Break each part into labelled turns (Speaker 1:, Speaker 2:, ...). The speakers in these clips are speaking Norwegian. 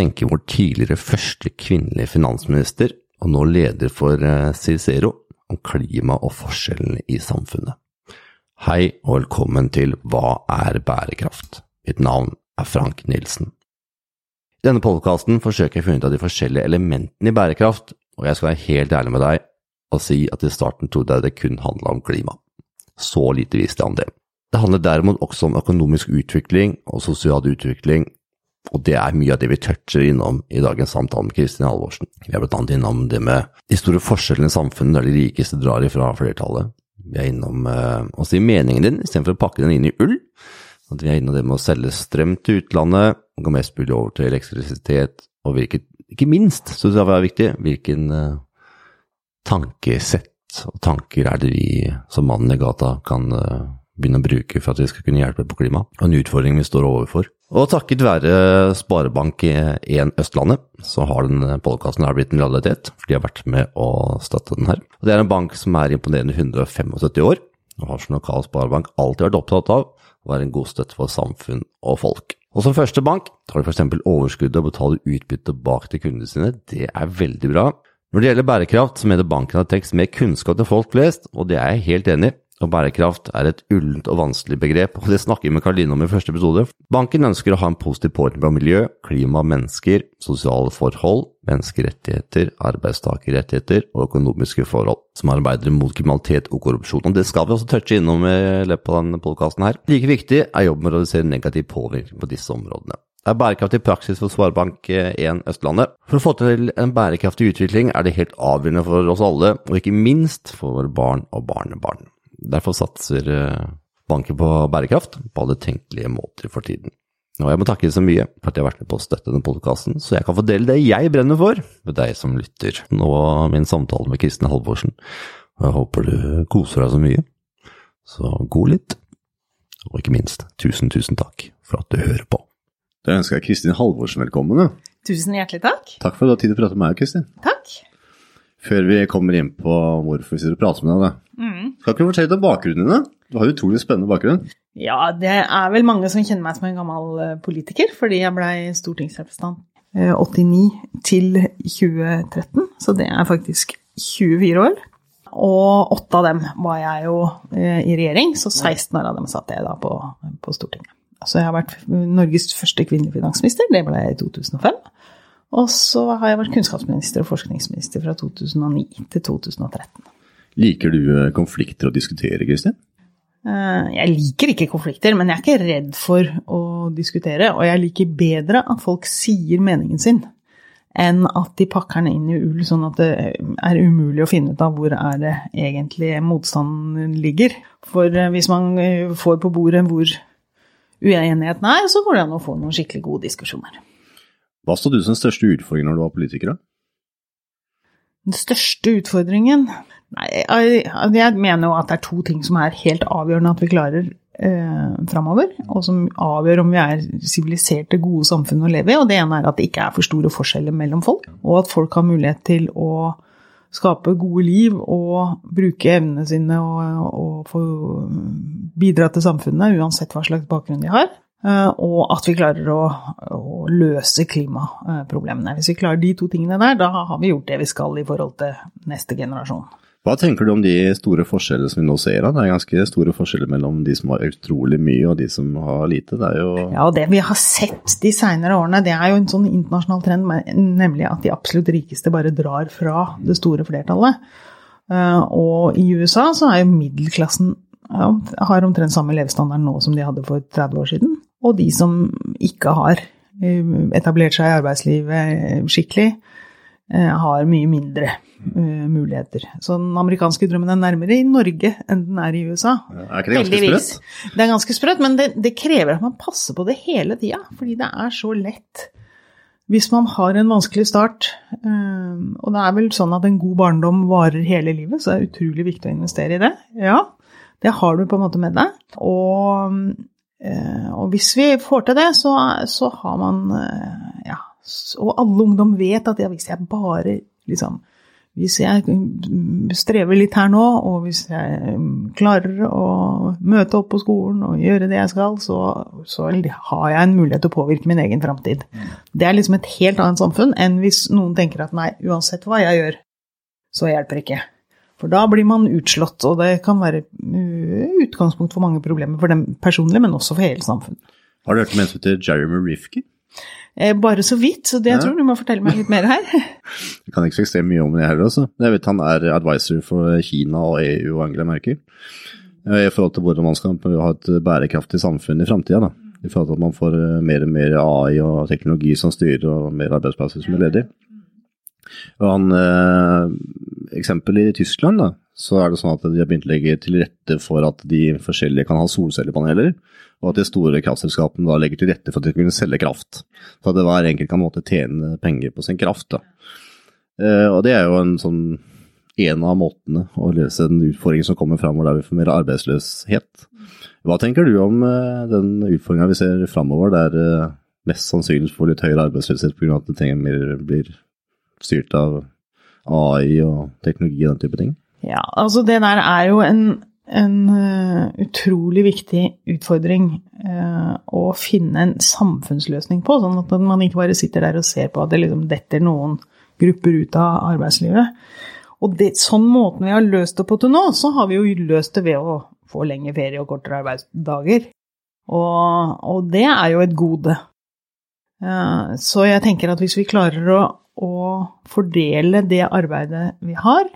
Speaker 1: Hva tenker vår tidligere første kvinnelige finansminister, og nå leder for eh, Cicero, om klima og forskjellene i samfunnet? Hei og velkommen til Hva er bærekraft? Mitt navn er Frank Nilsen. I denne podkasten forsøker jeg å finne ut av de forskjellige elementene i bærekraft, og jeg skal være helt ærlig med deg og si at i starten trodde jeg det kun handla om klima. Så lite visste om det. Det handler derimot også om økonomisk utvikling og sosial utvikling, og det er mye av det vi toucher innom i dagens samtale med Kristin Halvorsen. Vi er annet innom det med de store forskjellene i samfunnet der de rikeste drar ifra flertallet. Vi er innom eh, å si meningen din istedenfor å pakke den inn i ull. At vi er innom det med å selge strøm til utlandet, gå mest mulig over til elektrisitet, og hvilket, ikke minst, så det er viktig, hvilken eh, tankesett og tanker er det vi som mannen i gata kan eh, begynne å bruke for at vi skal kunne hjelpe på klima, og en utfordring vi står overfor. Og takket være Sparebank1 Østlandet, så har denne podkasten blitt en realitet, for de har vært med å støtte den her. Og det er en bank som er imponerende 175 år, og har som lokal sparebank alltid vært opptatt av å være en god støtte for samfunn og folk. Og som første bank tar de f.eks. overskuddet og betaler utbytte tilbake til kundene sine. Det er veldig bra. Når det gjelder bærekraft, så mener banken at det trengs mer kunnskap til folk flest, og det er jeg helt enig i og bærekraft er et ullent og vanskelig begrep, og det snakker vi med Karoline om i første episode. Banken ønsker å ha en positiv påvirkning på miljø, klima, mennesker, sosiale forhold, menneskerettigheter, arbeidstakerrettigheter og økonomiske forhold, som arbeider mot kriminalitet og korrupsjon. Og Det skal vi også touche innom i løpet av denne podkasten her. Like viktig er jobben med å redusere negativ påvirkning på disse områdene. Det er bærekraftig praksis for Sparebank1 Østlandet. For å få til en bærekraftig utvikling er det helt avgjørende for oss alle, og ikke minst for våre barn og barnebarn. Derfor satser eh, banken på bærekraft på alle tenkelige måter for tiden. Og jeg må takke så mye for at jeg har vært med på å støtte denne podkasten, så jeg kan få dele det jeg brenner for, med deg som lytter. Nå min samtale med Kristin Halvorsen, og jeg håper du koser deg så mye. Så god litt, og ikke minst, tusen, tusen takk for at du hører på.
Speaker 2: Da ønsker jeg Kristin Halvorsen velkommen. Da.
Speaker 3: Tusen hjertelig takk.
Speaker 2: Takk for at du har tid til å prate med meg, Kristin.
Speaker 3: Takk.
Speaker 2: Før vi kommer inn på hvorfor vi sitter og prater med deg, da. Mm. Skal ikke du fortelle om bakgrunnen din? Du har utrolig spennende bakgrunn.
Speaker 3: Ja, det er vel mange som kjenner meg som en gammel eh, politiker, fordi jeg blei stortingsrepresentant 89 eh, til 2013, så det er faktisk 24 år. Og åtte av dem var jeg jo eh, i regjering, så 16 år av dem satt jeg da på, på Stortinget. Så jeg har vært Norges første kvinnelige finansminister, det ble jeg i 2005. Og så har jeg vært kunnskapsminister og forskningsminister fra 2009 til 2013.
Speaker 2: Liker du eh, konflikter å diskutere, Kristin?
Speaker 3: Eh, jeg liker ikke konflikter, men jeg er ikke redd for å diskutere. Og jeg liker bedre at folk sier meningen sin, enn at de pakker den inn i ull sånn at det er umulig å finne ut av hvor er det egentlig motstanden ligger. For eh, hvis man får på bordet hvor uenigheten er, så går det an å få noen skikkelig gode diskusjoner.
Speaker 2: Hva stod du som største utfordring når du var politiker, da?
Speaker 3: Den største utfordringen Nei, jeg mener jo at det er to ting som er helt avgjørende at vi klarer eh, framover, og som avgjør om vi er siviliserte, gode samfunn å leve i. Og det ene er at det ikke er for store forskjeller mellom folk, og at folk har mulighet til å skape gode liv og bruke evnene sine og, og få bidra til samfunnet, uansett hva slags bakgrunn de har. Eh, og at vi klarer å, å, løse klimaproblemene. Hvis vi klarer de to tingene der, da har vi gjort det vi skal i forhold til neste generasjon.
Speaker 2: Hva tenker du om de store forskjellene som vi nå ser? Da? Det er ganske store forskjeller mellom de som har utrolig mye og de som har lite. Det jo
Speaker 3: ja, og det vi har sett de seinere årene, det er jo en sånn internasjonal trend, nemlig at de absolutt rikeste bare drar fra det store flertallet. Eh, og i USA så er jo middelklassen ja, har omtrent samme levestandard nå som de hadde for 30 år siden og de som ikke har eh, etablert seg i arbeidslivet eh, skikkelig, eh, har mye mindre muligheter. Så den amerikanske drømmen er nærmere i Norge enn den er i USA.
Speaker 2: er ikke det ganske sprøtt?
Speaker 3: Det er ganske sprøtt, men det, det krever at man passer på det hele tida. Fordi det er så lett hvis man har en vanskelig start. Og det er vel sånn at en god barndom varer hele livet, så det er utrolig viktig å investere i det. Ja, det har du på en måte med deg. Og Eh, og hvis vi får til det, så, så har man eh, Ja. Og alle ungdom vet at ja, hvis jeg bare liksom hvis jeg mm, strever litt her nå, og hvis jeg mm, klarer å møte opp på skolen og gjøre det jeg skal, så, så har jeg en mulighet til å påvirke min egen framtid. Det er liksom et helt annet samfunn enn hvis noen tenker at nei, uansett hva jeg gjør, så hjelper ikke. For da blir man utslått, og det kan være uh, utgangspunkt for mange problemer for dem personlig, men også for hele samfunnet.
Speaker 1: Har du hørt om en som heter Jeremy Rifkin?
Speaker 3: Eh, bare så vidt, så det jeg tror du må fortelle meg litt mer her.
Speaker 1: Jeg kan ikke så ekstremt mye om det heller. Også. Jeg vet Han er advisor for Kina og EU og Angela Merkel. Eh, I forhold til hvordan man skal ha et bærekraftig samfunn i framtida. I forhold til at man får eh, mer og mer AI og teknologi som styrer, og mer arbeidsplasser som er ledige. Og han, eh, eksempel i Tyskland, da, så er det sånn at de har begynt å legge til rette for at de forskjellige kan ha solcellepaneler og at de store kraftselskapene da legger til rette for at de kunne selge kraft. Så at hver enkelt kan måtte tjene penger på sin kraft. Da. Eh, og det er jo en sånn en av måtene å løse den utfordringen som kommer framover der vi får mer arbeidsløshet. Hva tenker du om eh, den utfordringa vi ser framover, der eh, mest sannsynlig får litt høyere arbeidsløshet pga. at det mer blir styrt av AI og teknologi og den type ting?
Speaker 3: Ja, altså det der er jo en en uh, utrolig viktig utfordring eh, å finne en samfunnsløsning på, sånn at man ikke bare sitter der og ser på at det liksom detter noen grupper ut av arbeidslivet. Og det, sånn måten vi har løst det på til nå, så har vi jo løst det ved å få lengre ferie og kortere arbeidsdager. Og, og det er jo et gode. Uh, så jeg tenker at hvis vi klarer å, å fordele det arbeidet vi har,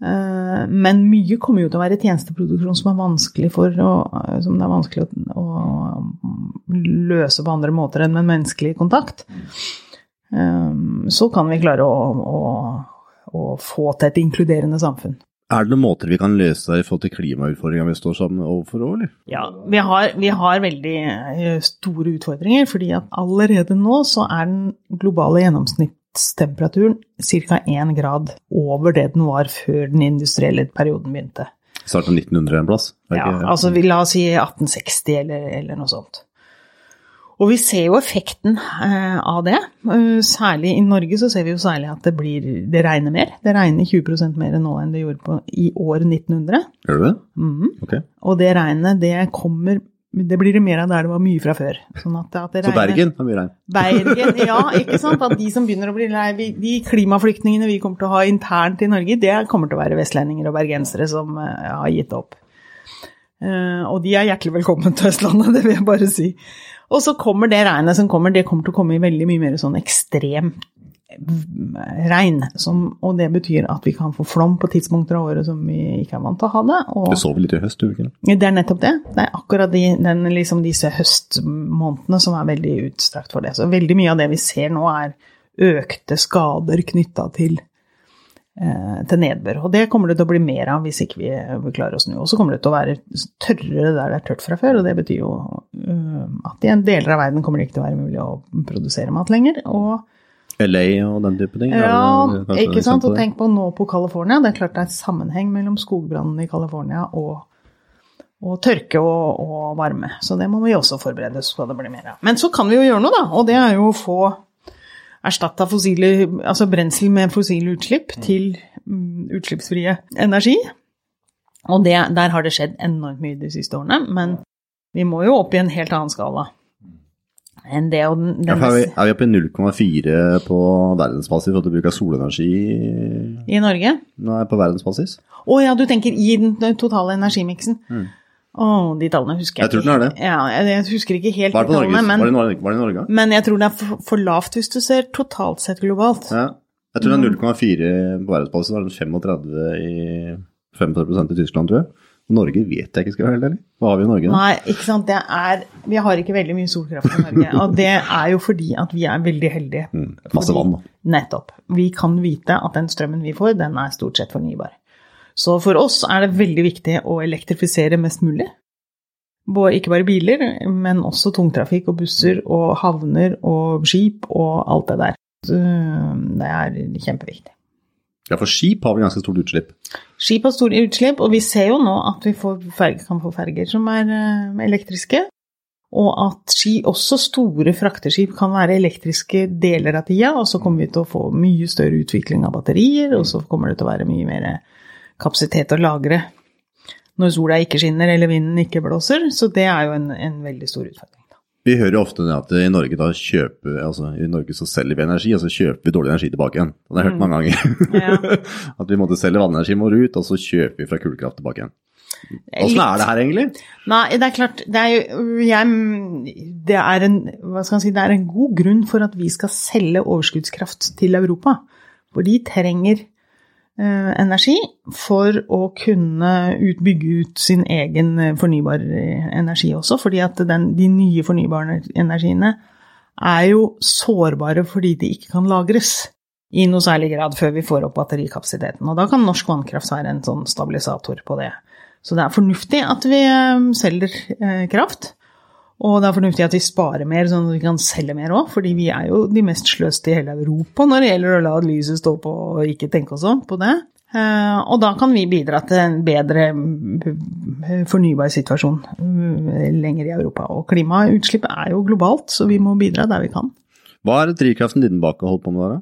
Speaker 3: Eh, men mye kommer jo til å være tjenesteproduksjon som er vanskelig, for å, som det er vanskelig å, å løse på andre måter enn med menneskelig kontakt. Eh, så kan vi klare å, å, å få til et inkluderende samfunn.
Speaker 1: Er det noen måter vi kan løse det i forhold til klimautfordringa vi står sammen overfor òg, eller?
Speaker 3: Ja, vi har, vi har, veldig eh, store utfordringer. fordi at allerede nå så er den globale gjennomsnitt temperaturen ca. 1 grad over det den var før den industrielle perioden begynte.
Speaker 1: Starten 1900 en plass?
Speaker 3: Ja, altså la oss si 1860 eller, eller, noe sånt. Og vi ser jo effekten eh, av det. Eh, særlig i Norge så ser vi jo særlig at det, blir, det regner mer. Det regner 20% mer nå enn det gjorde på, i år 1900.
Speaker 1: Gjør det det?
Speaker 3: Mm.
Speaker 1: Okay.
Speaker 3: Og det regnet det kommer det blir det mer av der det var mye fra før. Sånn at, at
Speaker 1: så Bergen har mye regn?
Speaker 3: Bergen, ja. ikke sant? At de som begynner å bli lei De klimaflyktningene vi kommer til å ha internt i Norge, det kommer til å være vestlendinger og bergensere som uh, har gitt opp. Uh, og de er hjertelig velkommen til Østlandet, det vil jeg bare si. Og så kommer det regnet som kommer, det kommer til å komme i veldig mye mer sånn ekstremt regn. Som, og det betyr at vi kan få flom på tidspunkter av året som vi ikke er vant til å ha det. Og,
Speaker 1: det så vi litt i høst, gjorde vi
Speaker 3: det? er nettopp det. Det er akkurat de, den, liksom disse høstmånedene som er veldig utstrakt for det. Så veldig mye av det vi ser nå, er økte skader knytta til, eh, til nedbør. Og det kommer det til å bli mer av hvis ikke vi, vi klarer å snu. Og så kommer det til å være tørrere der det er tørt fra før, og det betyr jo uh, at i en deler av verden kommer det ikke til å være mulig å produsere mat lenger. og
Speaker 1: LA og den type ting?
Speaker 3: Ja, ikke sant. Og tenk på nå på California. Det er klart det er sammenheng mellom skogbrannene i California og, og tørke og, og, varme. Så det må vi også forberede at det blir mer av. Men så kan vi jo gjøre noe, da. Og det er jo å få erstatta altså brensel med fossile utslipp til um, utslippsfrie energi. Og det, der har det skjedd enormt mye de siste årene, men vi må jo opp i en helt annen skala enn det. Den, den
Speaker 1: ja, er, vi, er vi oppe i 0,4 på verdensbasis for at du bruker solenergi
Speaker 3: I Norge?
Speaker 1: Nei, på verdensbasis.
Speaker 3: Å oh, ja, du tenker i den totale energimiksen. Mm. Å, oh, de tallene husker jeg,
Speaker 1: jeg tror den er det.
Speaker 3: Ja, jeg, husker ikke helt
Speaker 1: det, tallene, men, var, det var det Norge?
Speaker 3: Men jeg tror det er for, for, lavt hvis du ser totalt sett globalt.
Speaker 1: Ja, jeg tror det er 0,4 på verdensbasis, og 35 i 35 i Tyskland, tror jeg. Norge vet jeg ikke, skal jeg være helt ærlig. Hva har vi i Norge? Da?
Speaker 3: Nei, ikke sant. Det er, vi har ikke veldig mye solkraft i Norge. Og det er jo fordi at vi er veldig heldige.
Speaker 1: Mm, masse vann, da.
Speaker 3: Nettopp. Vi kan vite at den strømmen vi får, den er stort sett fornybar. Så for oss er det veldig viktig å elektrifisere mest mulig. Ikke bare biler, men også tungtrafikk og busser og havner og skip og alt det der. Det er kjempeviktig.
Speaker 1: Ja, for skip har vi ganske stort utslipp.
Speaker 3: Skip har store utslipp, og vi ser jo nå at vi ferger, kan få ferger som er uh, elektriske. Og at ski, også store frakteskip, kan være elektriske deler av tida, og så kommer vi til å få mye større utvikling av batterier, og så kommer det til å være mye mer kapasitet å lagre når sola ikke skinner eller vinden ikke blåser. Så det er jo en, en veldig stor utfordring.
Speaker 1: Vi hører jo ofte at i Norge da kjøper, altså i Norge så selger vi energi, og så kjøper vi dårlig energi tilbake igjen. Det har jeg hørt mange ganger.
Speaker 3: Ja.
Speaker 1: at vi måtte selge vannenergien vår ut, og så kjøper vi fra kullkraft tilbake igjen. Åssen er det her egentlig?
Speaker 3: Nei, det er klart Det er jo jeg, det, er en, si, det er en god grunn for at vi skal selge overskuddskraft til Europa. For de trenger energi for å kunne ut, bygge ut sin egen eh, fornybar eh, energi også. Fordi at den, de nye fornybare energiene er jo sårbare fordi de ikke kan lagres i noe særlig grad før vi får opp batterikapasiteten. Og da kan norsk vannkraft være en sånn stabilisator på det. Så det er fornuftig at vi eh, selger eh, kraft. Og det er fornuftig at vi sparer mer, sånn at vi kan selge mer òg. Fordi vi er jo de mest sløste i hele Europa når det gjelder å la lyset stå på og ikke tenke oss om på det. Eh, og da kan vi bidra til en bedre fornybar situasjon lenger i Europa. Og klimautslipp er jo globalt, så vi må bidra der vi kan.
Speaker 1: Hva er drivkraften din bak å holde på med det?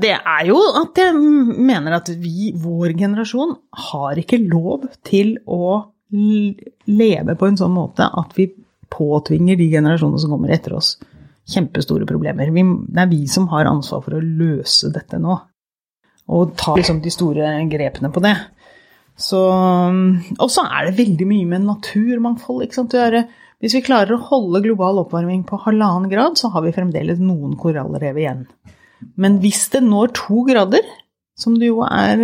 Speaker 3: Det er jo at jeg mener at vi, vår generasjon, har ikke lov til å leve på en sånn måte at vi påtvinger de generasjonene som kommer etter oss, kjempestore problemer. Vi, det er vi som har ansvar for å løse dette nå, og ta liksom de store grepene på det. Og så er det veldig mye med naturmangfold. ikke sant? Hvis vi klarer å holde global oppvarming på halvannen grad, så har vi fremdeles noen korallrev igjen. Men hvis det når to grader, som det jo er,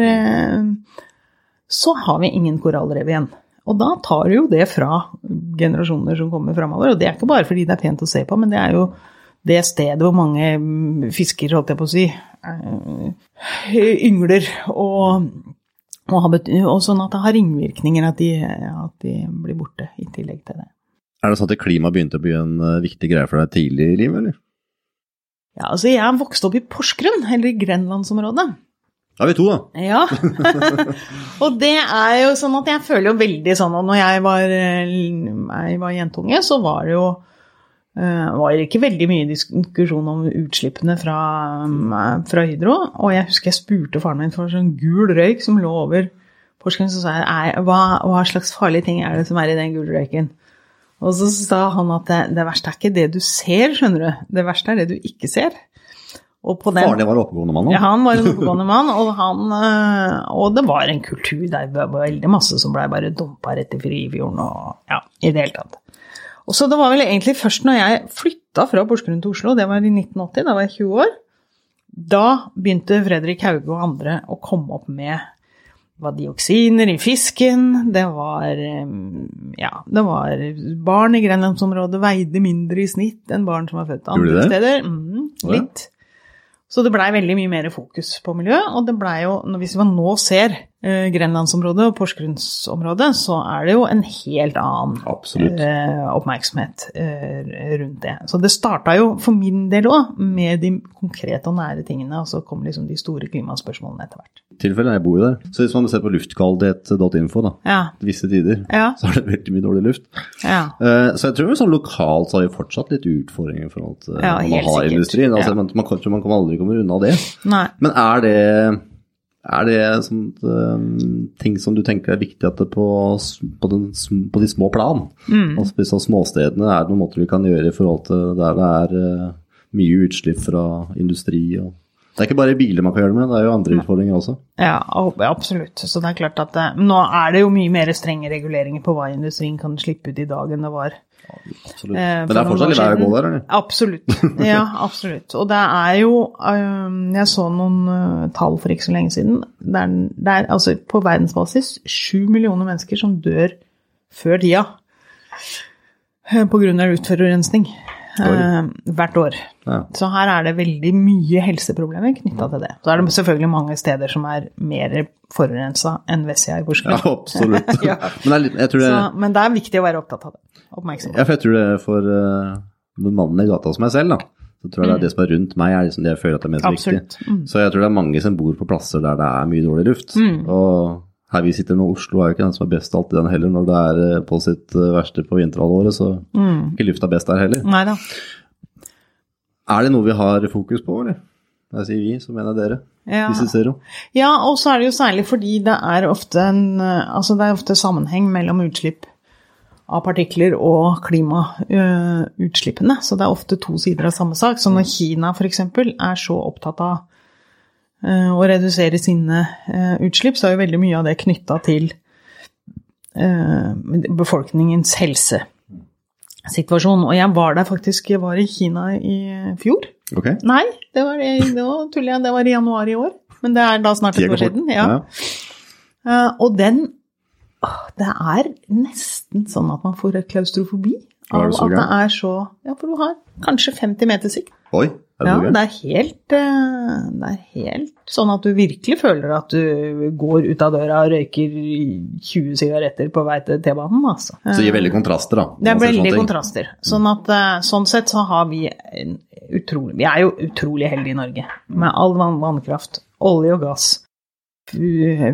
Speaker 3: så har vi ingen korallrev igjen. Og da tar jo det fra generasjoner som kommer framover. Og det er ikke bare fordi det er pent å se på, men det er jo det stedet hvor mange fisker, holdt jeg på å si, yngler. Og, og, og sånn at det har ringvirkninger at de, at de blir borte, i tillegg til det.
Speaker 1: Er det sånn at klima begynte å bli en viktig greie for deg tidlig i livet, eller?
Speaker 3: Ja, altså jeg vokste opp i Porsgrunn, eller i Grenlandsområdet.
Speaker 1: Da er vi to, da.
Speaker 3: Ja. og det er jo sånn at jeg føler jo veldig sånn at når jeg var, jeg var jentunge, så var det jo var det ikke veldig mye diskusjon om utslippene fra, fra Hydro. Og jeg husker jeg spurte faren min for sånn gul røyk som lå over Porsgrunn. Så sa jeg hva, hva slags farlige ting er det som er i den gule røyken? Og så sa han at det, det, verste er ikke det du ser, skjønner du. Det verste er det du ikke ser.
Speaker 1: Og den, Faren din var oppegående mann?
Speaker 3: Ja, han var en oppegående mann. Og, han, og, det var en kultur der det var veldig masse som blei bare dumpa rett i Frifjorden og ja, i det hele tatt. Og så det var vel egentlig først når jeg flytta fra Porsgrunn til Oslo, det var i 1980, da var jeg 20 år, da begynte Fredrik Hauge og andre å komme opp med det var dioksiner i fisken, det var Ja, det var barn i grenlandsområdet veide mindre i snitt enn barn som var født andre steder. Mm, litt. Så det blei veldig mye mer fokus på miljø, og det blei jo Hvis man nå ser Grenlandsområdet og Porsgrunnsområdet, så er det jo en helt annen Absolutt. oppmerksomhet eh, rundt det. Så det starta jo for min del òg med de konkrete og nære tingene, og så kom liksom de store klimaspørsmålene etter hvert.
Speaker 1: Tilfellet jeg bor jo der. Så hvis man ser på luftkvalitet.info, da,
Speaker 3: ja.
Speaker 1: visse tider,
Speaker 3: ja.
Speaker 1: så er det veldig mye dårlig luft.
Speaker 3: Ja.
Speaker 1: Så jeg tror sånn lokalt så har vi fortsatt litt utfordringer i forhold til
Speaker 3: ja,
Speaker 1: man har industrien. Altså, man, man, man, man kommer aldri kommer unna det.
Speaker 3: Nei.
Speaker 1: Men er det er det sånt, um, ting som du tenker er viktig at det på, på, den, på de små plan?
Speaker 3: Mm.
Speaker 1: Altså disse småstedene, er det noen måter vi kan gjøre i forhold til der det er uh, mye utslipp fra industri? og det er ikke bare biler man kan gjøre det med, det er jo andre utfordringer også.
Speaker 3: Ja, absolutt. Så det er klart at det, nå er det jo mye mer strenge reguleringer på hva industrien kan slippe ut i dag enn det var.
Speaker 1: Absolutt. Men det er fortsatt litt vei å gå der, eller?
Speaker 3: Absolutt. Ja, absolutt. Og det er jo Jeg så noen tall for ikke så lenge siden. Det er, det er altså på verdensbasis sju millioner mennesker som dør før tida pga. luftforurensning. Uh, hvert år.
Speaker 1: Ja.
Speaker 3: Så her er det veldig mye helseproblemer knytta til det. Så er det selvfølgelig mange steder som er mer forurensa enn Vessia i Porsgrunn.
Speaker 1: Ja, absolutt.
Speaker 3: ja.
Speaker 1: Men, det er, det...
Speaker 3: Så, men, det er viktig å være opptatt av det. Oppmerksom.
Speaker 1: Ja, for jeg tror det er for uh, mannen i gata som meg selv, da. Så tror jeg det er det som er rundt meg, er liksom det jeg føler at er mest
Speaker 3: Absolutt.
Speaker 1: viktig.
Speaker 3: Mm.
Speaker 1: Så jeg tror det er mange som bor på plasser der det er mye dårlig luft.
Speaker 3: Mm.
Speaker 1: Og her vi sitter nå, Oslo er jo ikke den som er best alltid den heller. Når det er eh, på sitt eh, verste på vinterhalvåret, så er ikke lufta best der heller.
Speaker 3: Neida.
Speaker 1: Er det noe vi har fokus på, eller? Når jeg sier vi, så mener jeg dere.
Speaker 3: Ja. Ja, og så er det jo særlig fordi det er ofte en Altså det er ofte sammenheng mellom utslipp av partikler og klimautslippene. Så det er ofte to sider av samme sak. Så når Kina f.eks. er så opptatt av eh, å redusere sine eh, utslipp, så er jo veldig mye av det knytta til eh, befolkningens helsesituasjon. Og jeg var der faktisk, jeg var i Kina i fjor.
Speaker 1: Okay.
Speaker 3: Nei, det var, nå tuller jeg, det var i januar i år. Men det er da snart et år siden. Ja. Og den Det er nesten sånn at man får klaustrofobi. Av at det er så Ja, for du har kanskje 50 meter sikt.
Speaker 1: Oi, er det
Speaker 3: Ja, det er helt eh, Det er helt sånn at du virkelig føler at du går ut av døra og røyker 20 sigaretter på vei til T-banen, altså.
Speaker 1: Så det gir veldig kontraster, da.
Speaker 3: Det er veldig kontraster. Sånn at eh, sånn sett så har vi en utrolig Vi er jo utrolig heldige i Norge. Med all vannkraft, olje og gass,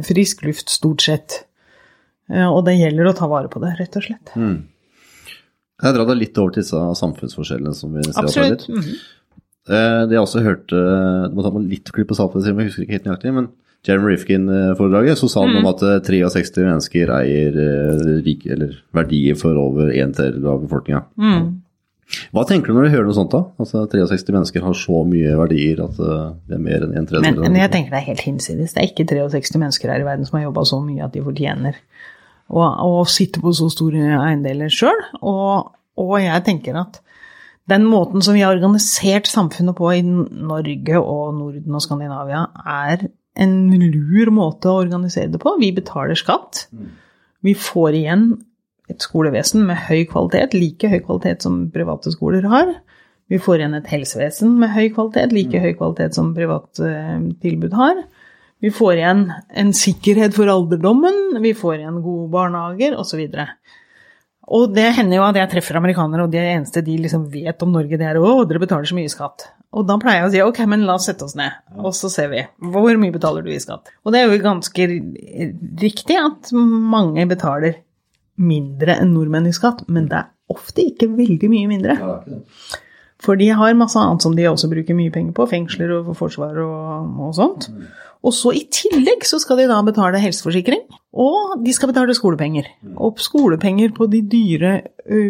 Speaker 3: frisk luft stort sett. Eh, Og det gjelder å ta vare på det, rett og slett.
Speaker 1: Mm. Jeg drar deg litt over til disse samfunnsforskjellene som vi ser
Speaker 3: Absolutt.
Speaker 1: litt? Eh, Det jeg også hørte Du må ta med litt klipp på men jeg husker ikke helt nøyaktig. Men Jeremy Rifkin-foredraget, så sa han
Speaker 3: Mm.
Speaker 1: om at eh, 63 mennesker eier eh, rik, eller verdier for over en tredjedel av befolkninga.
Speaker 3: Mm.
Speaker 1: Hva tenker du når du hører noe sånt, da? Altså 63 mennesker har så mye verdier at eh, det er mer enn en
Speaker 3: Men,
Speaker 1: tredjedel?
Speaker 3: men jeg tenker det er helt hinsides. Det er ikke 63 mennesker her i verden som har jobba så mye at de fortjener å, å sitte på så store eiendeler sjøl. Og, og jeg tenker at den måten som vi har organisert samfunnet på i Norge og Norden og Skandinavia, er en lur måte å organisere det på. Vi betaler skatt. Vi får igjen et skolevesen med høy kvalitet, like høy kvalitet som private skoler har. Vi får igjen et helsevesen med høy kvalitet, like høy kvalitet som private eh, tilbud har. Vi får igjen en sikkerhet for alderdommen, vi får igjen gode barnehager osv. Og det hender jo at jeg treffer amerikanere, og det eneste de liksom vet om Norge, det er 'Å, dere betaler så mye skatt'. Og da pleier jeg å si 'ok, men la oss sette oss ned', og så ser vi. Hvor mye betaler du i skatt? Og det er jo ganske riktig at mange betaler mindre enn nordmenn i skatt, men det er ofte ikke veldig mye mindre. For de har masse annet som de også bruker mye penger på, fengsler og forsvar og, og sånt. Og så i tillegg så skal de da betale helseforsikring, og de skal betale skolepenger. Og skolepenger på de dyre,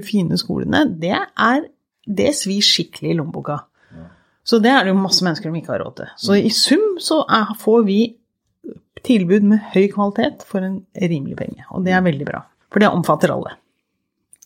Speaker 3: fine skolene, det er Det svir skikkelig i lommeboka. Så det er det jo masse mennesker som ikke har råd til. Så i sum så er, får vi tilbud med høy kvalitet for en rimelig penge, og det er veldig bra. For det omfatter alle.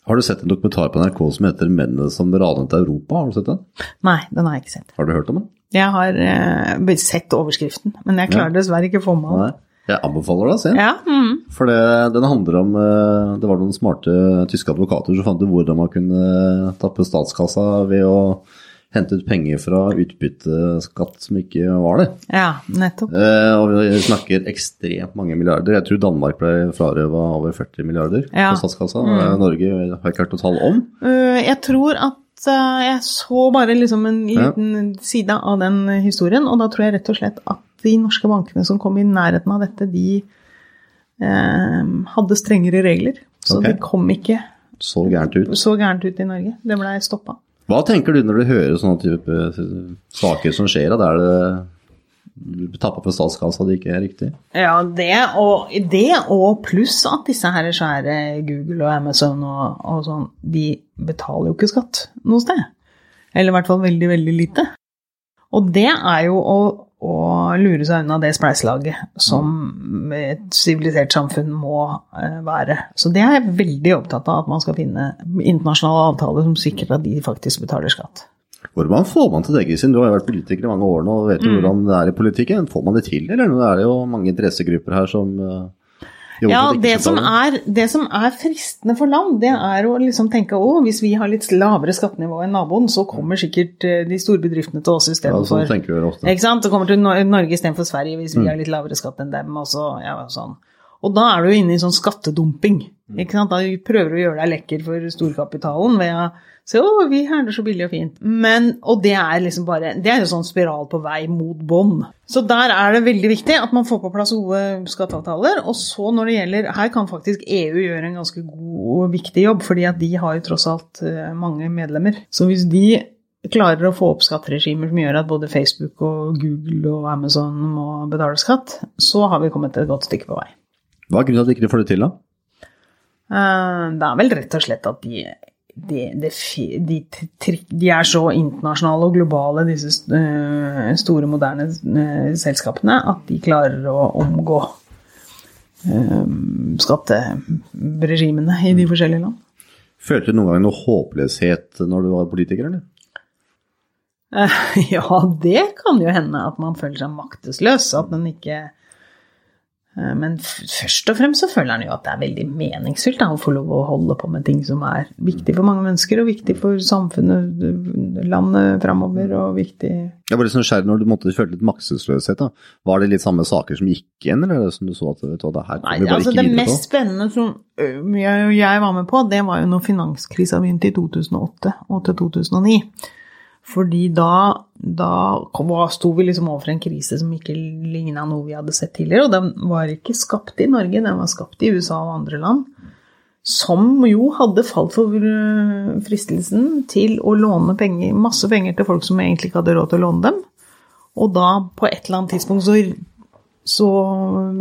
Speaker 1: Har du sett en dokumentar på NRK som heter 'Mennene som ranet Europa'? Har du sett den?
Speaker 3: Nei, den har jeg ikke sett.
Speaker 1: Har du hørt om den?
Speaker 3: Jeg har eh, sett overskriften, men jeg klarer dessverre ikke å få med det.
Speaker 1: Jeg anbefaler deg å se den.
Speaker 3: Ja, mm.
Speaker 1: For det, den handler om eh, Det var noen smarte tyske advokater som fant ut hvordan man kunne tappe statskassa ved å hente ut penger fra utbytteskatt som ikke var det.
Speaker 3: ja nettopp.
Speaker 1: Eh, og vi snakker ekstremt mange milliarder. Jeg tror Danmark ble frarøva over 40 milliarder
Speaker 3: Ja.
Speaker 1: på statskassa. Mm. Norge har ikke hørt noe tall om.
Speaker 3: Jeg tror at jeg så bare liksom en
Speaker 1: Ja.
Speaker 3: liten side av den historien, og da tror jeg rett og slett at de norske bankene som kom i nærheten av dette, de eh, hadde strengere regler. Så
Speaker 1: okay.
Speaker 3: det kom ikke
Speaker 1: Så gærent ut.
Speaker 3: så gærent ut i Norge. Det blei stoppa.
Speaker 1: Hva tenker du når du hører sånne type eh, saker som skjer, da, Er det tappa på statskassa det ikke er riktig?
Speaker 3: Ja, det og, det og pluss at disse her svære Google og Amazon og, og sånn, de betaler jo ikke skatt noe sted. Eller i hvert fall veldig, veldig lite. Og det er jo å, å lure seg unna det spleiselaget som et sivilisert samfunn må eh, være. Så det er jeg veldig opptatt av, at man skal finne internasjonale avtaler som sikrer at de faktisk betaler skatt.
Speaker 1: Hvordan får man til det, Kristin? Du har jo vært politiker i mange år nå og vet jo
Speaker 3: Mm.
Speaker 1: hvordan det er i politikken. Får man det til, eller nå er det jo mange interessegrupper her som eh,
Speaker 3: Ja, det som, er, det som er fristende for land, det er å liksom tenke å, hvis vi har litt lavere skattenivå enn naboen, så kommer sikkert eh, de store bedriftene til oss
Speaker 1: Ja, sånn tenker vi ofte.
Speaker 3: Ikke sant? Det kommer til Nor- Norge istedenfor Sverige hvis vi har litt lavere skatt enn dem, og så, ja, sånn. Og da er du inne i sånn skattedumping. Ikke sant? Da prøver du å gjøre deg lekker for storkapitalen ved å si å, vi handler så billig og fint. Men, og det er liksom bare Det er en sånn spiral på vei mot bånn. Så der er det veldig viktig at man får på plass gode skatteavtaler. Og så når det gjelder Her kan faktisk EU gjøre en ganske god og viktig jobb, fordi at de har jo tross alt eh, mange medlemmer. Så hvis de klarer å få opp skatteregimer som gjør at både Facebook og Google og Amazon må betale skatt, så har vi kommet et godt stykke på vei.
Speaker 1: Hva er grunnen til at de ikke får det til, da?
Speaker 3: Eh, Det er vel rett og slett at de, de, de, de, er så internasjonale og globale, disse eh, store, moderne eh, selskapene, at de klarer å omgå skatteregimene i de forskjellige land.
Speaker 1: Følte du noen gang noe håpløshet når du var politiker, eller?
Speaker 3: Ja, det kan jo hende at man føler seg maktesløs. At man ikke Men først og fremst så føler han jo at det er veldig meningsfylt da, å få lov å holde på med ting som er viktig for mange mennesker, og viktig for samfunnet, landet framover, og viktig
Speaker 1: Jeg var litt nysgjerrig når du måtte føle litt maktesløshet. da. Var det litt samme saker som gikk igjen, eller er det som du så at vet du, det her
Speaker 3: Nei, altså Det mest spennende som jeg, jeg var med på, det var jo når finanskrisa begynte i 2008 og til 2009. Fordi da, da sto vi liksom overfor en krise som ikke ligna noe vi hadde sett tidligere. Og den var ikke skapt i Norge, den var skapt i USA og andre land. Som jo hadde falt for fristelsen til å låne penger, masse penger til folk som egentlig ikke hadde råd til å låne dem. Og da, på et eller annet tidspunkt, så så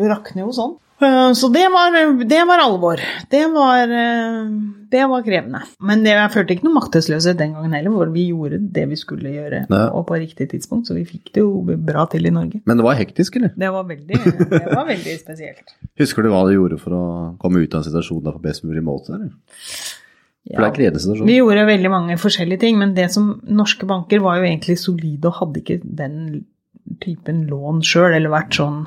Speaker 3: rakner jo sånn. Eh, Så det var, det var alvor. Det var, eh, det var krevende. Men det, jeg følte ikke noe maktesløshet den gangen heller, for vi gjorde det vi skulle gjøre,
Speaker 1: ja.
Speaker 3: og på riktig tidspunkt, så vi fikk det jo bra til i Norge.
Speaker 1: Men det var hektisk, eller?
Speaker 3: Det var veldig, det var veldig spesielt.
Speaker 1: Husker du hva du gjorde for å komme ut av en situasjon der på best mulig måte? eller? Er situasjon.
Speaker 3: Vi gjorde veldig mange forskjellige ting, men det som norske banker var jo egentlig solide og hadde ikke den typen lån sjøl, eller vært sånn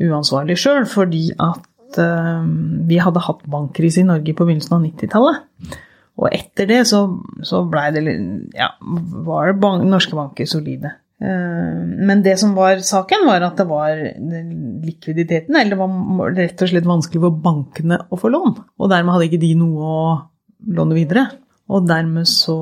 Speaker 3: uansvarlig sjøl, fordi at eh, vi hadde hatt bankkrise i Norge på begynnelsen av 90-tallet. Og etter det så, så blei det Ja, var bank, norske banker solide. Eh, Men det som var saken, var at det var likviditeten, eller det var rett og slett vanskelig for bankene å få lån. Og dermed hadde ikke de noe å låne videre. Og dermed så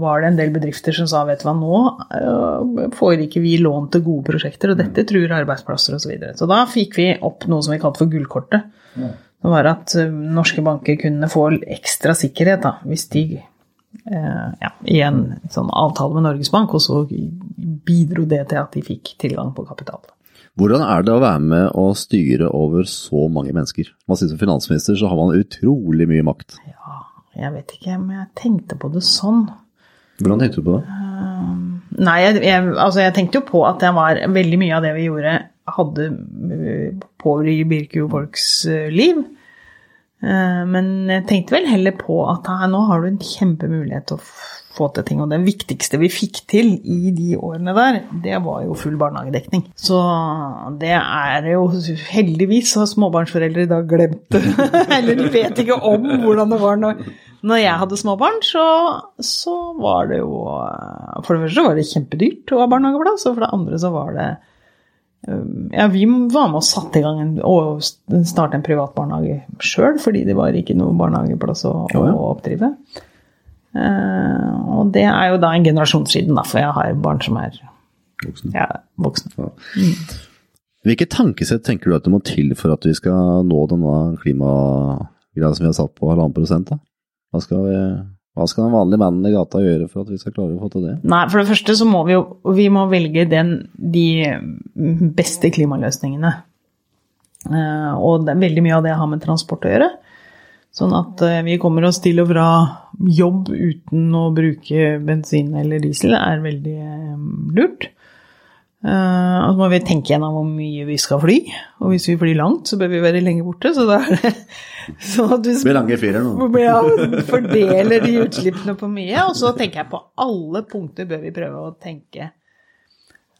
Speaker 3: var det en del bedrifter som sa vet du hva, nå øh, får ikke vi lån til gode prosjekter, og dette truer arbeidsplasser osv. Så, videre. så da fikk vi opp noe som vi kalte for gullkortet. Det var at øh, norske banker kunne få ekstra sikkerhet da, hvis de eh, ja, i en sånn avtale med Norges Bank, og så bidro det til at de fikk tilgang på kapital.
Speaker 1: Hvordan er det å være med og styre over så mange mennesker? Man sier Som finansminister så har man utrolig mye makt.
Speaker 3: Ja, jeg vet ikke om jeg tenkte på det sånn.
Speaker 1: Hvordan tenkte du på det?
Speaker 3: Nei, jeg, jeg, altså jeg tenkte jo på at det var veldig mye av det vi gjorde, hadde øh, påvirket folks øh, liv. Eh, Men jeg tenkte vel heller på at her, nå har du en kjempemulighet til å få til ting. Og det viktigste vi fikk til i de årene der, det var jo full barnehagedekning. Så det er jo Heldigvis har småbarnsforeldre i dag glemt det. Eller de vet ikke om hvordan det var når, når jeg hadde småbarn. Så, så var det jo eh, For det første var det kjempedyrt å ha barnehageplass, og for det andre så var det Ja, vi var med og satte i gang en, og starte en privat barnehage sjøl, fordi det var ikke noe barnehageplass å, å oppdrive. Uh, og det er jo da en generasjon siden, da, for jeg har barn som er
Speaker 1: voksne.
Speaker 3: ja, voksne.
Speaker 1: Hvilke tankesett tenker du at det må til for at vi skal nå denne klimagreia som vi har satt på halvannen prosent? da? Hva skal, vi, hva skal den vanlige mannen i gata gjøre for at vi skal klare å få til det?
Speaker 3: Nei, for det første så må vi jo vi må velge den, de beste klimaløsningene. Eh, og det, veldig mye av det har med transport å gjøre. Sånn at eh, vi kommer oss til og fra jobb uten å bruke bensin eller diesel, er veldig eh, lurt. Eh, og så må vi tenke gjennom hvor mye vi skal fly. Og hvis vi flyr langt, så bør vi være lenge borte. Så da er det sånn at
Speaker 1: Det blir lange ferier nå.
Speaker 3: ja, fordeler de utslippene på mye. Og så tenker jeg på alle punkter bør vi prøve å tenke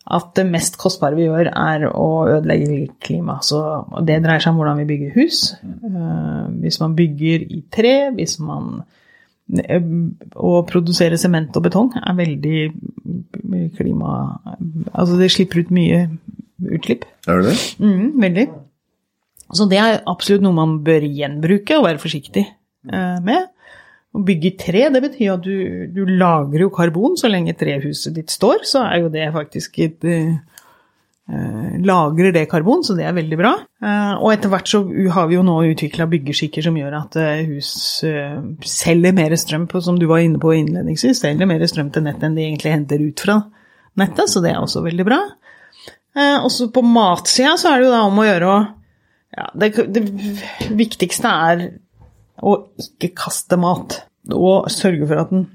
Speaker 3: at det mest kostbare vi gjør, er å ødelegge klima. Så det dreier seg om hvordan vi bygger hus. Uh, Hvis man bygger i tre, hvis man eh, Å produsere sement og betong er veldig klima... Altså det slipper ut mye utslipp.
Speaker 1: Er det det?
Speaker 3: Mm, veldig. Så det er absolutt noe man bør gjenbruke og være forsiktig eh, med. Å bygge i tre, det betyr at du, du lagrer jo karbon så lenge trehuset ditt står, så er jo det faktisk et eh, Lagrer det karbon, så det er veldig bra. Eh, og etter hvert så har vi jo nå utvikla byggeskikker som gjør at eh, hus eh, selger mer strøm på, som du var inne på innledningsvis, selger mer strøm til nettet enn de egentlig henter ut fra nettet, så det er også veldig bra. Eh, også på matsida så er det jo da om å gjøre å ja, det, det viktigste er å ikke kaste mat, og sørge for at den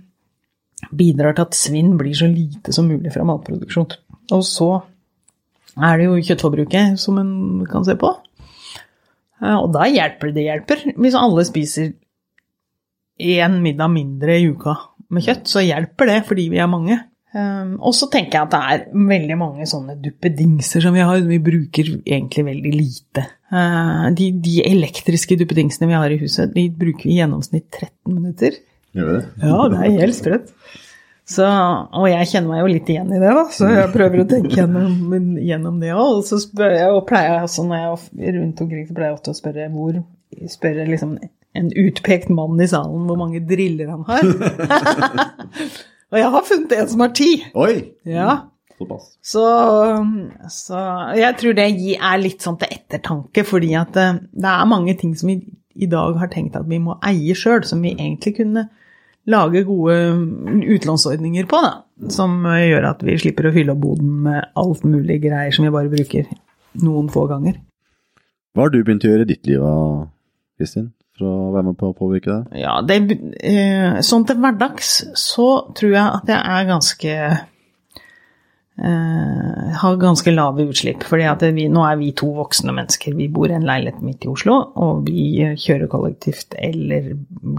Speaker 3: bidrar til at svinn blir så lite som mulig fra matproduksjon. Og så er det jo kjøttforbruket som en kan se på. Eh, Og da hjelper det hjelper. Hvis alle spiser én middag mindre i uka med kjøtt, så hjelper det fordi vi er mange. Um, og så tenker jeg at det er veldig mange sånne duppedingser som vi har, vi bruker egentlig veldig lite. Uh, de, de elektriske duppedingsene vi har i huset, de bruker vi i gjennomsnitt 13 minutter.
Speaker 1: Gjør det?
Speaker 3: Ja, det er helt sprøtt. Så, og jeg kjenner meg jo litt igjen i det, da, så jeg prøver å tenke gjennom, gjennom det òg. Og så spør jeg, og pleier jeg også når jeg er rundt omkring, så pleier jeg ofte å spørre hvor Spørre liksom en utpekt mann i salen hvor mange driller han har. og jeg har funnet en som har ti.
Speaker 1: Oi!
Speaker 3: Ja.
Speaker 1: Såpass.
Speaker 3: Så, så jeg tror det er litt sånn til ettertanke, fordi at eh, det er mange ting som vi i dag har tenkt at vi må eie sjøl, som vi egentlig kunne lage gode utlånsordninger på, da. Som gjør at vi slipper å fylle opp boden med alt mulig greier som vi bare bruker noen få ganger.
Speaker 1: Hva har du begynt å gjøre i ditt liv, da, Kristin? For å være med på å påvirke deg?
Speaker 3: Ja, det, eh, sånn til hverdags så tror jeg at jeg er ganske eh, Har ganske lave utslipp. fordi at nå er vi to voksne mennesker. Vi bor i en leilighet midt i Oslo, og vi kjører kollektivt eller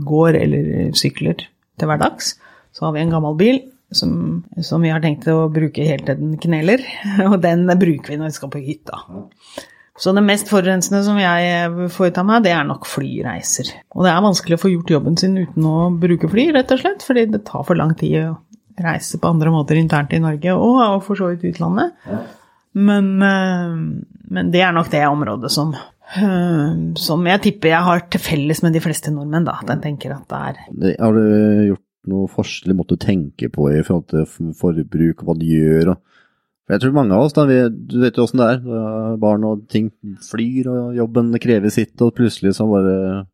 Speaker 3: går eller sykler til hverdags. Så har vi en gammel bil som, som vi har tenkt å bruke helt til den kneler, og den bruker vi når vi skal på hytta. Så det mest forurensende som jeg får ut av meg, det er nok flyreiser. Og det er vanskelig å få gjort jobben sin uten å bruke fly, rett og slett, fordi det tar for lang tid å reise på andre måter internt i Norge og, og for så vidt utlandet. Men, eh, men det er nok det området som, som jeg tipper jeg har til felles med de fleste nordmenn, da. At jeg tenker at det er
Speaker 1: Har du gjort noe forskjellig måte å tenke på i forhold til forbruk, og hva du gjør? Og jeg tror mange av oss, da, vi, du vet jo åssen det er. Barn og ting flyr, og jobben krever sitt, og plutselig så bare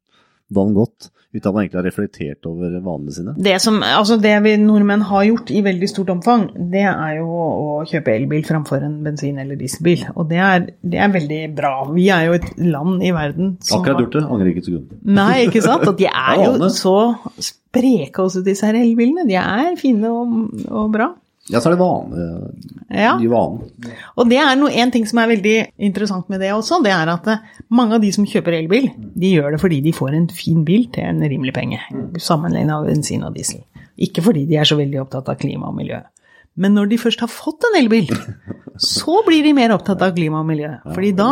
Speaker 1: dagen gått. Uten at man egentlig har reflektert over vanene sine.
Speaker 3: Det, som, altså det vi nordmenn har gjort i veldig stort omfang, det er jo å, kjøpe elbil framfor en bensin- eller dieselbil. Og det er, det er veldig bra. Vi er jo et land i verden som
Speaker 1: Akkurat gjort det, angrer ikke et sekund.
Speaker 3: Nei, ikke sant? Og de er jo så spreke også, disse her elbilene. De er fine og, og bra.
Speaker 1: Ja, så er det vane.
Speaker 3: Ja.
Speaker 1: De vanen.
Speaker 3: Og det er noe, en ting som er veldig interessant med det også, det er at eh, mange av de som kjøper elbil, de gjør det fordi de får en fin bil til en rimelig penge, sammenlignet med bensin og diesel. Ikke fordi de er så veldig opptatt av klima og miljø. Men når de først har fått en elbil, så blir de mer opptatt av klima og miljø. Fordi da,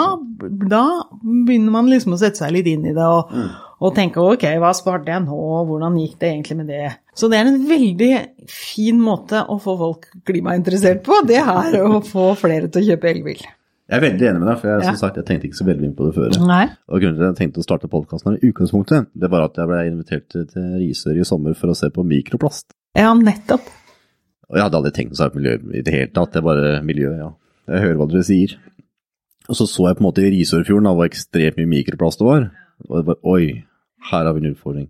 Speaker 3: da begynner man liksom å sette seg litt inn i det og, og tenke ok, hva sparte jeg nå, hvordan gikk det egentlig med det? Så det er en veldig fin måte å få folk klimainteressert på, det er å få flere til å kjøpe elbil.
Speaker 1: Jeg er veldig enig med deg, for jeg, som sagt, jeg tenkte ikke så veldig mye på det før.
Speaker 3: Nei.
Speaker 1: Og grunnen til at jeg tenkte å starte podkasten i utgangspunktet, det var at jeg ble invitert til, Risør i sommer for å se på mikroplast.
Speaker 3: Ja, nettopp.
Speaker 1: Og jeg hadde aldri tenkt å på miljø i det hele tatt, det er bare miljø, ja. Jeg hører hva dere sier. Og så så jeg på en måte i Risørfjorden hvor ekstremt mye mikroplast det var. Og det var oi, her har vi en utfordring.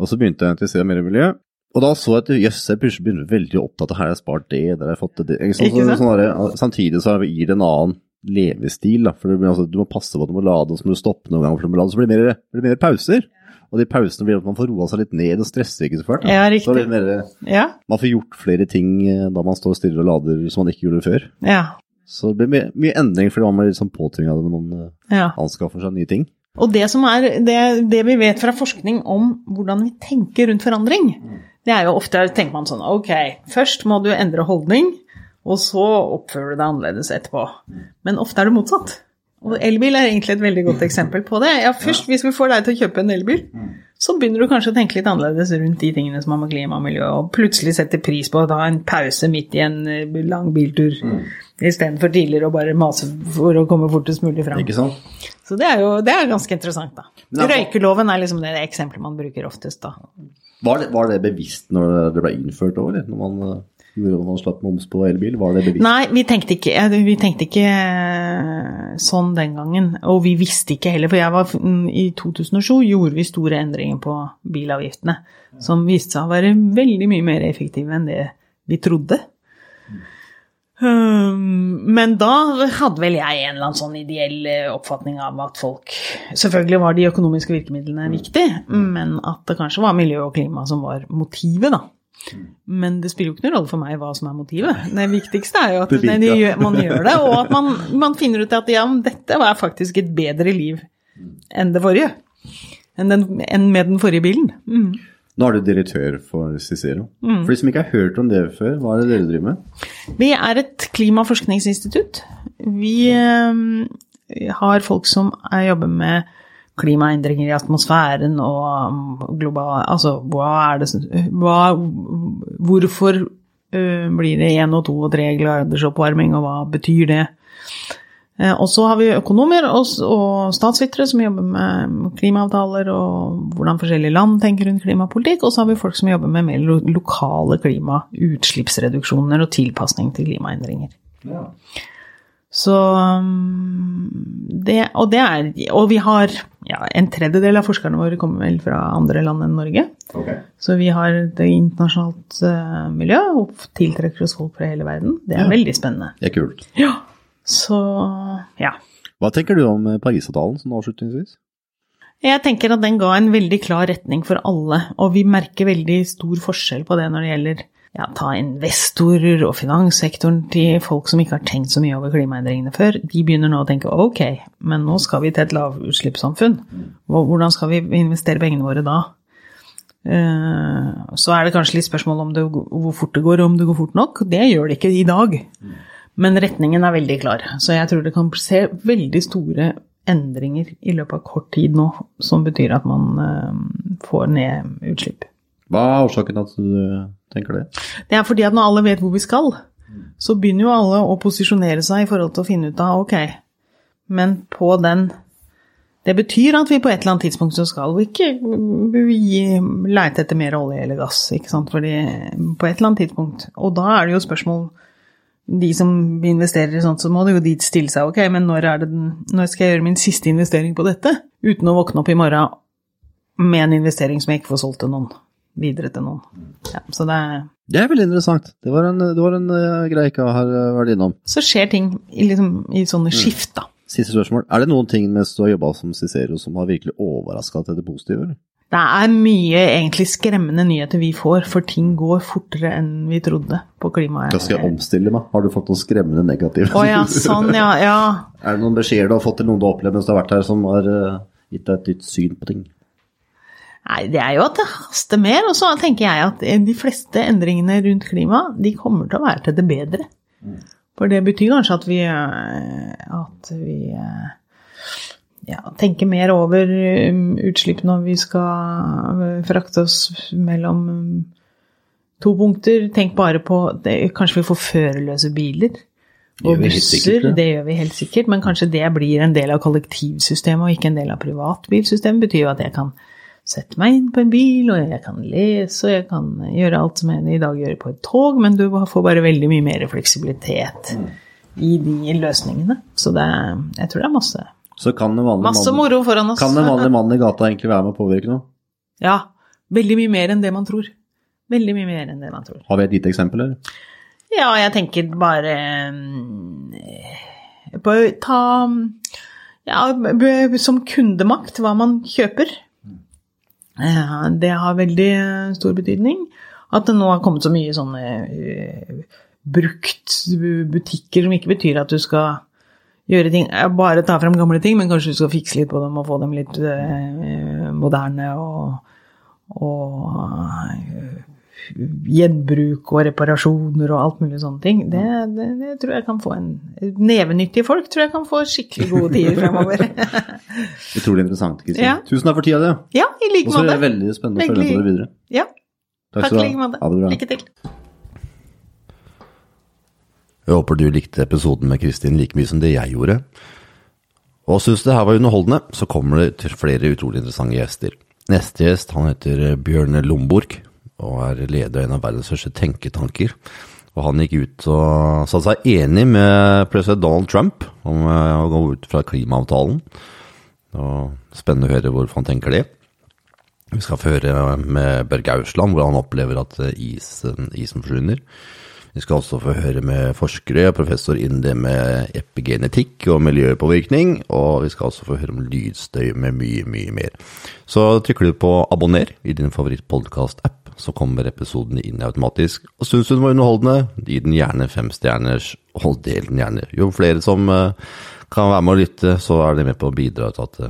Speaker 1: Og så begynte jeg å interessere meg mer i miljø. Og da så jeg at jøss, jeg plutselig begynner veldig opptatt av her har jeg spart det, der har jeg fått det. Sant?
Speaker 3: Ikke sant?
Speaker 1: Sånn der, samtidig så gir det en annen levestil, da. For det blir, altså, du må passe på at du må lade, og så må du stoppe noen ganger for du må lade. Så blir det mer, blir det mer pauser. Og de pausene blir at man får roa seg litt ned og stresser ikke så fælt.
Speaker 3: Ja,
Speaker 1: Så
Speaker 3: riktig.
Speaker 1: det mer,
Speaker 3: Ja,
Speaker 1: man får gjort flere ting eh, da man står stille og lader som man ikke gjorde før.
Speaker 3: ja,
Speaker 1: Så det blir mye, mye endring fordi man blir sånn påtvinga når man eh,
Speaker 3: ja.
Speaker 1: anskaffer seg nye ting.
Speaker 3: Og det som er det, det vi vet fra forskning om hvordan vi tenker rundt forandring, det er jo ofte tenker man sånn ok, først må du endre holdning, og så oppfører du deg annerledes etterpå. Men ofte er det motsatt. Og elbil er egentlig et veldig godt eksempel på det. Ja, først hvis vi får deg til å kjøpe en elbil, så begynner du kanskje å tenke litt annerledes rundt de tingene som har med klima og miljø, og plutselig setter pris på å ta en pause midt i en eh, lang biltur, istedenfor tidligere å bare mase for å komme fortest mulig fram.
Speaker 1: Ikke sant?
Speaker 3: Så det er jo det er ganske interessant, da.
Speaker 1: Er-
Speaker 3: Røykeloven er liksom det eksempelet man bruker oftest, da.
Speaker 1: Var det, var det bevisst når det ble innført òg, eller? Når man, når man slapp moms på elbil? Var det bevisst?
Speaker 3: Nei, vi tenkte ikke, eh, vi tenkte ikke eh, sånn den gangen. Og vi visste ikke heller, for jeg var, mm, i 2007 gjorde vi store endringer på bilavgiftene. Som viste seg å være veldig mye mer effektive enn det vi trodde. Men da hadde vel jeg en eller annen sånn ideell eh, oppfatning av at folk Selvfølgelig var de økonomiske virkemidlene viktige, men at det kanskje var miljø og klima som var motivet, da. Men det spiller jo ikke noen rolle for meg hva som er motivet. Det viktigste er jo at
Speaker 1: det,
Speaker 3: gjør- man gjør det, og at man, man finner ut at ja, dette var faktisk et bedre liv enn det forrige. Enn, den, enn med den forrige bilen. Mm.
Speaker 1: Nå er du direktør for Cicero. For de som ikke har hørt om det før, hva er det dere driver med?
Speaker 3: Vi er et klimaforskningsinstitutt. Vi eh, har folk som er, jobber med klimaendringer i atmosfæren og um, global Altså, hva er det som hva, Hvorfor eh, blir det 1 og 2 og 3 graders oppvarming, og hva betyr det? Eh, Og så har vi økonomer og, og statsvitere som jobber med klimaavtaler og hvordan forskjellige land tenker rundt klimapolitikk. Og så har vi folk som jobber med mer lo lokale klimautslippsreduksjoner og tilpasning til klimaendringer. Så um, det, og, det er, og vi har ja, en tredjedel av forskerne våre kommer vel fra andre land enn Norge. Så vi har et internasjonalt eh, miljø og tiltrekker oss folk fra hele verden. Det er
Speaker 1: Ja.
Speaker 3: veldig spennende.
Speaker 1: Det er kult.
Speaker 3: Ja. Så ja.
Speaker 1: Hva tenker du om eh, Parisavtalen sånn avslutningsvis?
Speaker 3: Jeg tenker at den ga en veldig klar retning for alle, og vi merker veldig stor forskjell på det når det gjelder ja, ta investorer og finanssektoren til folk som ikke har tenkt så mye over klimaendringene før. De begynner nå å tenke ok, men nå skal vi til et lavutslippssamfunn. Hvordan skal vi investere pengene våre da? Eh, Så er det kanskje litt spørsmål om det, hvor fort det går, og om det går fort nok. Det gjør det ikke i dag. Men retningen er veldig klar. Så jeg tror det kan se veldig store endringer i løpet av kort tid nå, som betyr at man eh, får ned utslipp.
Speaker 1: Hva er årsaken til at du eh, tenker det?
Speaker 3: Det er fordi at når alle vet hvor vi skal, så begynner jo alle å posisjonere seg i forhold til å finne ut av ok, men på den Det betyr at vi på et eller annet tidspunkt så skal vi ikke vi leite etter mer olje eller gass, ikke sant, fordi på et eller annet tidspunkt. Og da er det jo spørsmål de som investerer i sånt, så må det jo de stille seg. Ok, men når, er det når skal jeg gjøre min siste investering på dette? Uten å våkne opp i morgen med en investering som jeg ikke får solgt til noen. Videre til noen. Ja, så det er
Speaker 1: Det er veldig interessant. Det var en, det var en uh, greie jeg ikke har eh, vært innom.
Speaker 3: Så skjer ting i, liksom, i sånne skift, da.
Speaker 1: Siste spørsmål. Er det noen ting mens du har jobba som Cicero som har virkelig overraska til det positive? eller?
Speaker 3: Det er mye egentlig skremmende nyheter vi får, for ting går fortere enn vi trodde på klimaet.
Speaker 1: Da skal jeg omstille meg. Har du fått noen skremmende negativt?
Speaker 3: Å ja, sånn, ja. ja.
Speaker 1: Er det noen beskjeder du har fått til noen du har opplevd mens du har vært her, som har eh, gitt deg et nytt syn på ting?
Speaker 3: Nei, det er jo at det haster mer, og så tenker jeg at de fleste endringene rundt klima, de kommer til å være til det bedre. For det betyr kanskje at vi, eh, at vi eh, ja, tenke mer over um, utslipp når vi skal eh, frakte oss mellom um, to punkter. Tenk bare på det, Kanskje vi får førerløse biler. Og busser,
Speaker 1: sikkert, ja.
Speaker 3: det gjør vi helt sikkert, men kanskje det blir en del av kollektivsystemet og ikke en del av privatbilsystemet. betyr jo at jeg kan sette meg inn på en bil, og jeg kan lese, og jeg kan gjøre alt som jeg i dag gjør på et tog, men du får bare veldig mye mer fleksibilitet i de løsningene. Så det jeg tror det er masse,
Speaker 1: Så kan en vanlig,
Speaker 3: masse moro foran oss.
Speaker 1: kan en vanlig mann i gata egentlig være med å påvirke noe?
Speaker 3: Ja, veldig mye mer enn det man tror. Veldig mye mer enn det man tror.
Speaker 1: Har vi et lite eksempel, eller?
Speaker 3: Ja, jeg tenker bare på på, Ta ja, som kundemakt hva man kjøper. Eh, Det har veldig stor betydning. At det nå har kommet så mye sånne eh, brukt butikker som ikke betyr at du skal gjøre ting eh, Bare ta frem gamle ting, men kanskje du skal fikse litt på dem og få dem litt eh, moderne og, og uh, gjenbruk og reparasjoner og alt mulig sånne ting. Det, det, det tror jeg kan få en Nevenyttige folk tror jeg kan få skikkelig gode tider fremover.
Speaker 1: Utrolig interessant. Kristin.
Speaker 3: Ja.
Speaker 1: Tusen takk for tida di.
Speaker 3: ja, i like måte.
Speaker 1: Og så er det veldig spennende å følge med på det videre.
Speaker 3: Ja, takk
Speaker 1: skal
Speaker 3: i like måte.
Speaker 1: Ha det bra.
Speaker 3: Lykke til.
Speaker 4: Jeg håper du likte episoden med Kristin like mye som det jeg gjorde.
Speaker 1: Og syns det her var underholdende, så kommer det til flere utrolig interessante gjester. Neste gjest han heter Bjørn Lomborg, og er leder av en av verdens største tenketanker. Og han gikk ut og sa seg enig med president Donald Trump om å gå ut fra klimaavtalen. Og spennende å høre hvorfor han tenker det. Vi skal få høre med Børge Ausland, hvor han opplever at isen, isen forsvinner. Vi skal også få høre med forskere, professor innen det med epigenetikk og miljøpåvirkning, og vi skal også få høre om lydstøy med mye, mye mer. Så trykker du på abonner i din favorittpodkast-app, så kommer episodene inn automatisk. Og syns du den var underholdende, gi den gjerne fem stjerners, og del den gjerne. Jo flere som kan være med å lytte, så er det med på å bidra til at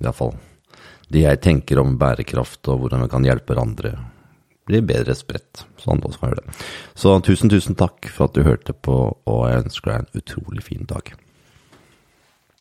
Speaker 1: iallfall det jeg tenker om bærekraft og hvordan vi kan hjelpe hverandre, blir bedre spredt. Så andre også kan gjøre det. Så tusen, tusen takk for at du hørte på, og jeg ønsker deg en utrolig fin dag.